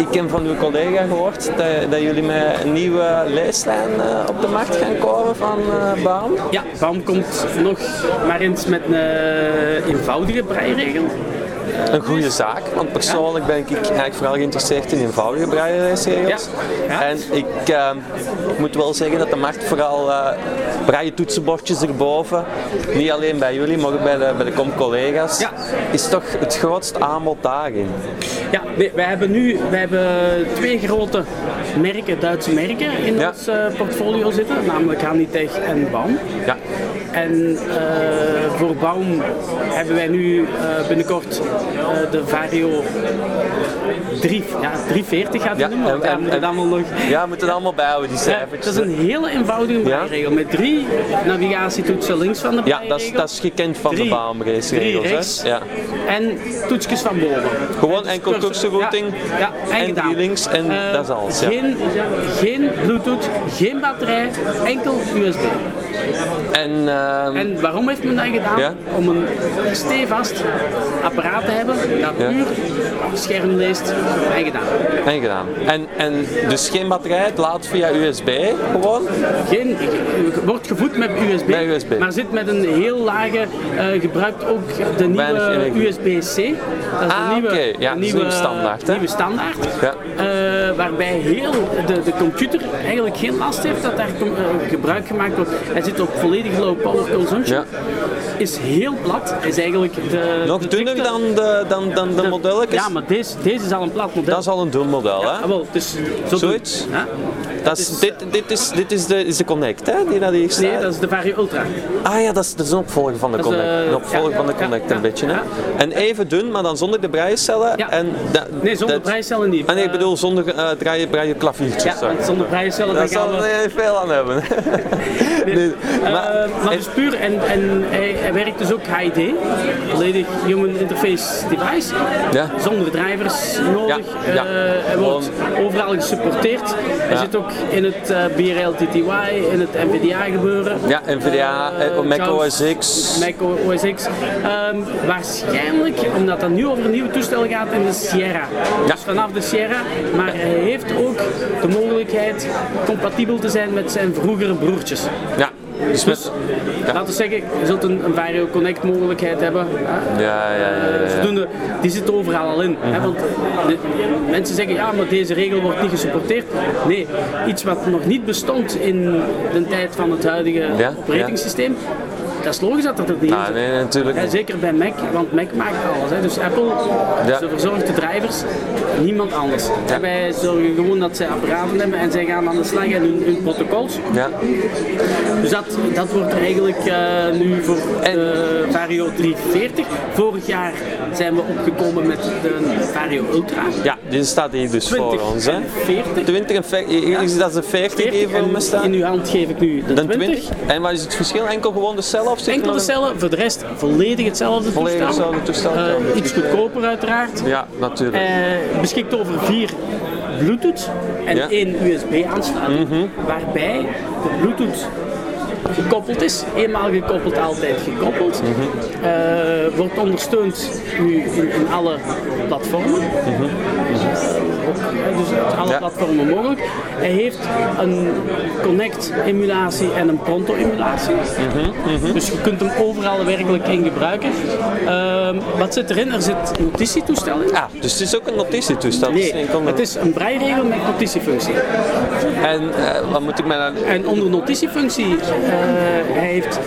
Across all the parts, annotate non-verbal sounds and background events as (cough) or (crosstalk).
ik heb van uw collega gehoord dat, dat jullie met een nieuwe leeslijn uh, op de markt gaan komen van uh, Baum. Ja, Baum komt nog maar eens met een uh, eenvoudige breiregel. Een goede zaak, want persoonlijk ben ik eigenlijk vooral geïnteresseerd in eenvoudige breienregels. Ja. En ik moet wel zeggen dat de markt vooral braille toetsenbordjes erboven, niet alleen bij jullie, maar ook bij de, bij de collega's, ja. is toch het grootste aanbod daarin. Ja, wij, hebben nu wij hebben twee grote merken, Duitse merken in ja. ons uh, portfolio zitten, namelijk Hanitech en Baum. Ja. En uh, voor Baum hebben wij nu uh, binnenkort de Vario 3, ja, 340 gaat het ja, noemen. En, en, en, allemaal nog... Ja, we moeten het allemaal bijhouden, die cijfers. Het is een hele eenvoudige regel met drie navigatietoetsen links van de Ja, dat is, dat is gekend van drie, de baanregels. Ja. en toetsjes van boven. Gewoon enkel toetsenrouting ja, ja, en, en drie links en uh, dat is alles. Ja. Geen, geen bluetooth, geen batterij, enkel USB. En, uh, en waarom heeft men dat gedaan? Ja? Om een stevast apparaat te hebben dat puur scherm leest en gedaan. En gedaan. En, en dus geen batterij, het laat via USB gewoon? Geen, wordt gevoed met USB, met USB. maar zit met een heel lage, uh, gebruikt ook de nieuwe USB-C. Dat is ah, de nieuwe, okay. ja, nieuwe, nieuwe standaard. Hè? Nieuwe standaard. Ja. Uh, waarbij heel de, de computer eigenlijk geen last heeft dat daar uh, gebruik gemaakt wordt. Hij zit op volledig low power consumption. Ja. Is heel plat. Is eigenlijk de, Nog de dunner dan de, dan, dan de, de modellen? Ja, maar deze, deze is al een plat model. Dat is al een dun model, ja, hè? Wel, dus zo Zoiets? Ja. Dat is, dit, dit, is, dit is, de, is de Connect, hè? Die naar die Nee, dat is de Vario Ultra. Ah ja, dat is, dat is een opvolger van de dat Connect. Een opvolger ja, van de Connect ja, een beetje, hè? En even dun, maar dan zonder de breiecellen. En da, nee, zonder breiecellen niet. Ah, nee, ik bedoel zonder uh, draaien, klaviertjes. Ja, zonder breiecellen. Daar zal we veel aan hebben. (laughs) nee, nee. Uh, maar, dus puur, en, en hij, hij werkt dus ook HID, volledig Human Interface Device, ja. zonder drivers nodig. Ja. Ja. Uh, hij wordt overal gesupporteerd. Hij zit ook in het uh, BRL TTY, in het NVDA gebeuren. Ja, NVDA, uh, Mac OS X. Mac OS X. Um, waarschijnlijk, omdat dat nu over een nieuw toestel gaat, in de Sierra. Ja. Dus vanaf de Sierra. Maar hij heeft ook de mogelijkheid compatibel te zijn met zijn vroegere broertjes. Ja. Dus, ja. laten we zeggen, je zult een, een Vario Connect mogelijkheid hebben. Ja, ja, ja. ja, Zodoende, die zit overal al in. Hè, want de, mensen zeggen, ja, maar deze regel wordt niet gesupporteerd. Nee, iets wat nog niet bestond in de tijd van het huidige ja, operatingsysteem, dat is logisch dat dat er niet ah, nee, natuurlijk. Ja, zeker bij Mac, want Mac maakt alles. Hè. Dus Apple ja. ze verzorgt de drivers, niemand anders. Ja. Wij zorgen gewoon dat zij apparaten hebben en zij gaan aan de slag en hun, hun protocols. Ja. Dus dat, dat wordt eigenlijk uh, nu voor de Vario 340. Vorig jaar zijn we opgekomen met de Vario Ultra. Ja, die staat hier dus voor ons. Hè? 40. 20 en 40. Dat is een 40, 40 even voor me staan. In uw hand geef ik nu de, de 20. 20. En wat is het verschil? Enkel gewoon de cel? Of Enkel de cellen, voor de rest volledig hetzelfde volledig toestel. Hetzelfde toestel. Uh, iets goedkoper uiteraard. Ja, natuurlijk. Uh, beschikt over vier Bluetooth en ja. één USB-aansluiting. Mm -hmm. Waarbij de Bluetooth gekoppeld is. Eenmaal gekoppeld, altijd gekoppeld. Uh, wordt ondersteund nu in, alle platformen. Mm -hmm. Dus alle ja. platformen mogelijk. Hij heeft een Connect emulatie en een Pronto emulatie. Mm -hmm. Dus je kunt hem overal werkelijk in gebruiken. Uh, wat zit erin? Er zit een notitietoestel in. Ah, dus het is ook een notitietoestel? Nee, het is een breiregel met notitiefunctie. En uh, wat moet ik mij dan... En onder notitiefunctie uh, hij heeft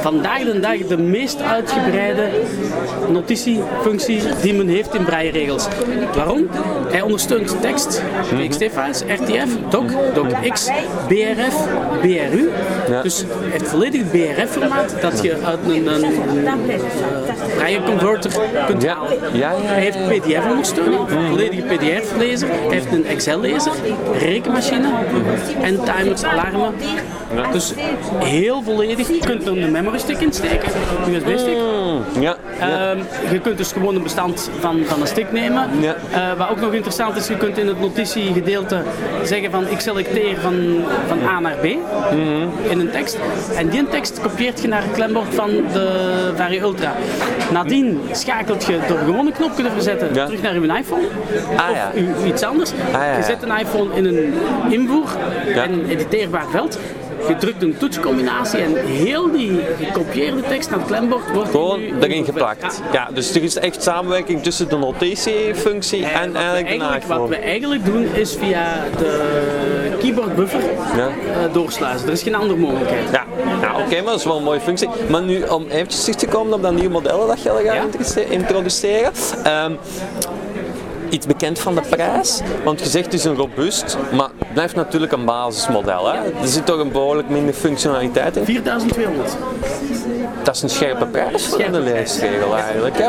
vandaag de dag de meest uitgebreide notitiefunctie die men heeft in breiregels. Waarom? Hij ondersteunt tekst, TXT-files, RTF, doc, docx, BRF, BRU. Ja. Dus hij heeft volledig het BRF-formaat dat je uit een, een, een braille converter kunt ja. halen. Ja, hij heeft PDF-ondersteuning, volledige PDF-lezer, hij heeft een Excel-lezer, rekenmachine en timers, alarmen. Dus heel volledig. Je kunt er een memory stick in steken, USB stick. Mm. Mm, ja, Ehm, je kunt dus gewoon een bestand van, van een stick nemen. Ja. Eh, wat ook nog interessant is, je kunt in het notitiegedeelte zeggen van ik selecteer van, van A naar B in een tekst. En die tekst kopieert je naar het klembord van de Vario Ultra. Nadien schakelt je door gewoon een knopje te verzetten Ja. terug naar je iPhone Ah, of ja. u- iets anders. ja. Je zet een iPhone in een invoer en een editeerbaar veld. Je drukt een toetscombinatie en heel die gekopieerde tekst naar het klembord wordt Gewoon erin geplakt. Ja. Ja, dus er is echt samenwerking tussen de notitiefunctie en, we eigenlijk de eigenlijk, wat we eigenlijk doen is via de keyboard buffer Ja. eh, doorsluizen. Er is geen andere mogelijkheid. Ja, nou, oké, maar dat is wel een mooie functie. Maar nu om eventjes terug te komen op dat nieuwe model dat je al gaat Ja. introduce- introduceren. Ehm, iets bekend van de prijs? Want je zegt het is een robuust, maar het blijft natuurlijk een basismodel. Hè? Er zit toch een behoorlijk minder functionaliteit in. 4200. Dat is een scherpe prijs voor de leesregel eigenlijk. Hè?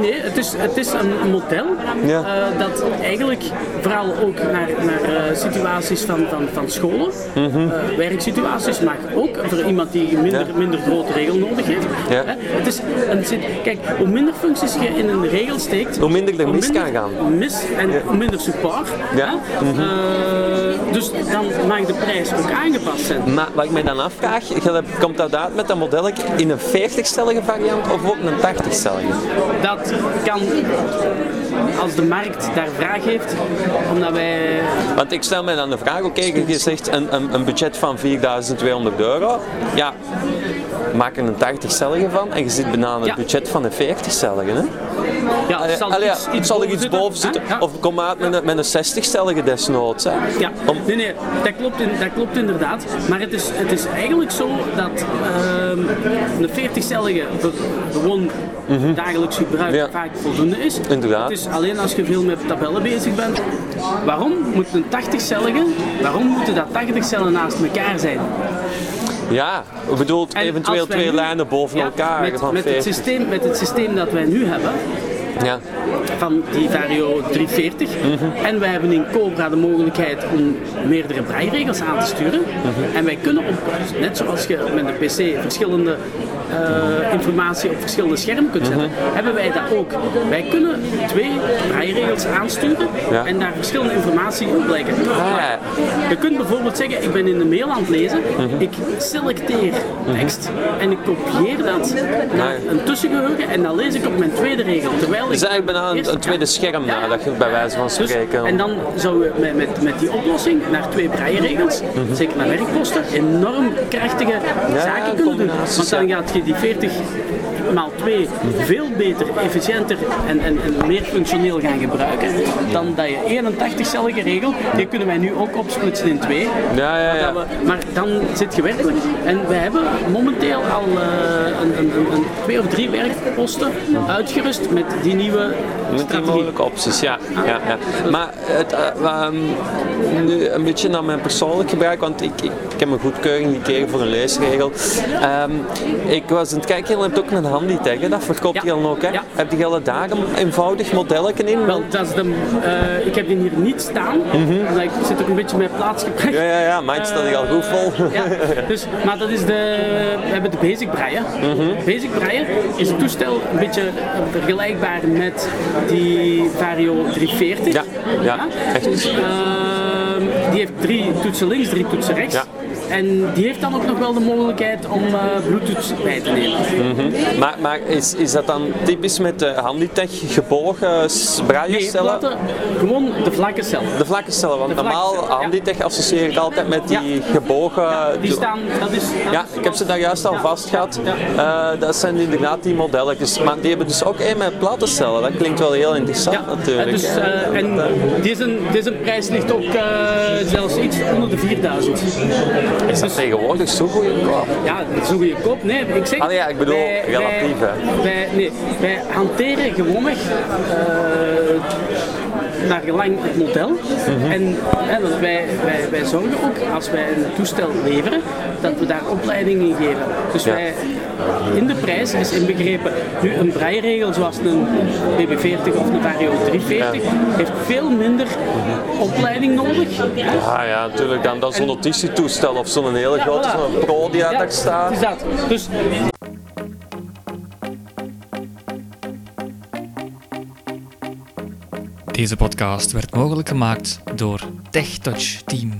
Nee, het is, het is een model Ja. eh, dat eigenlijk vooral ook naar, naar eh, situaties van, van, van scholen, Mhm. eh, werksituaties, maar ook voor iemand die minder, Ja. minder grote regel nodig heeft. Ja. Het is een, kijk, hoe minder functies je in een regel steekt, Hoe minder er mis kan gaan. Mis en hoe minder support. Ja. Mhm. dus dan mag de prijs ook aangepast zijn. Maar wat ik mij dan afvraag, komt dat uit met dat model in een 40-stellige variant of ook een 80-stellige? Dat kan als de markt daar vraag heeft, omdat wij Want ik stel mij dan de vraag, oké, je zegt een, een, een budget van 4200 euro. Ja, maak er een 80-stellige van en je zit bijna aan het Ja. budget van een 40-stellige. Hè? Ja, Allee, zal allee, iets, iets zal er iets boven zitten? Ja. Of kom uit met een, met een 60-stellige desnoods. Hè? Ja, Om, nee, nee, dat klopt, in, dat klopt inderdaad. Maar het is, het is eigenlijk zo dat ehm een 40-cellige voor gewoon dagelijks gebruik. Ja. vaak voldoende is. Inderdaad. Het is alleen als je veel met tabellen bezig bent. Waarom moet een 80-cellige, waarom moeten dat 80 cellen naast elkaar zijn? Ja, je bedoelt En eventueel twee lijnen boven Ja, elkaar met, van met, het 40. systeem, met het systeem dat wij nu hebben, Ja. van die Vario 340. En wij hebben in Cobra de mogelijkheid om meerdere breiregels aan te sturen. En wij kunnen op, net zoals je met een PC verschillende eh, informatie op verschillende schermen kunt zetten, hebben wij dat ook. Wij kunnen twee breiregels aansturen Ja. en daar verschillende informatie op leggen. ja. Je kunt bijvoorbeeld zeggen, ik ben in de mail aan het lezen, ik selecteer tekst en ik kopieer dat naar Ja. een tussengeheugen en dan lees ik op mijn tweede regel. Terwijl Ik eigenlijk bijna een, tweede scherm Ja, na, ja. dat je bij wijze van Dus, spreken... en dan zou je met, met, met die oplossing naar twee breienregels, zeker naar werkposten, enorm krachtige zaken kunnen doen. Want dan gaat je die 40 maal 2 veel beter, efficiënter en, en, en meer functioneel gaan gebruiken dan dat je 81-cellige regel, die kunnen wij nu ook opsplitsen in twee. Ja, ja, ja. We- maar dan zit je werkelijk. En we hebben momenteel al eh, een, een, een, twee of drie werkposten uitgerust met die nieuwe Met die mogelijke opties, ja. ja, ja. Maar het, eh, ehm, nu een beetje naar mijn persoonlijk gebruik, want ik, ik, ik heb een goedkeuring gekregen voor een leesregel. Ehm, ik was aan het kijken, je hebt ook een handytag, hè? dat verkoopt je dan ook. Hè? Heb je al daar een eenvoudig modelletje in? Wel, dat is de, eh, ik heb die hier niet staan, omdat ik zit ook een beetje met. Mhm. Ja, ja, ja, mijn staat hier al goed vol. Ja, dus, maar dat is de, we hebben de basic breien. Basic breien is een toestel een beetje eh, vergelijkbaar met die Vario 340. Ja, ja, echt. Ehm, die heeft drie toetsen links, drie toetsen rechts. Ja. En die heeft dan ook nog wel de mogelijkheid om eh, Bluetooth bij te nemen. Maar, maar is, is dat dan typisch met de Handytech gebogen s- Nee, gewoon de vlakke cel. De vlakke cellen, want vlakke normaal cellen, ja. Handytech associeer ik altijd met die gebogen... Die staan, dat is... dat Ja, is- ik heb ze daar juist al vast gehad. Eh, dat zijn inderdaad die modelletjes. Maar die hebben dus ook één met platte cellen. Dat klinkt wel heel interessant Ja, natuurlijk. en dus, eh, en deze, deze prijs ligt ook zelfs iets onder de 4000. Is dat tegenwoordig zo goedkoop? Ja, goede koop. Nee, ik zeg... Ah, ja, ik bedoel, wij- relatief, hè. Wij, nee, wij hanteren gewoonweg eh, naar gelang het model. Mhm. En hè, want wij, wij, wij zorgen ook, als wij een toestel leveren, dat we daar opleiding in geven. Dus Ja. wij, in de prijs is inbegrepen nu een breiregel zoals een BB40 of een Vario 340 heeft veel minder opleiding nodig. Ah ja, natuurlijk. Dan, dan zo'n notitietoestel of zo'n hele grote zo'n Pro die Ja, daar staat. dat. Dus Deze podcast werd mogelijk gemaakt door TechTouch Team.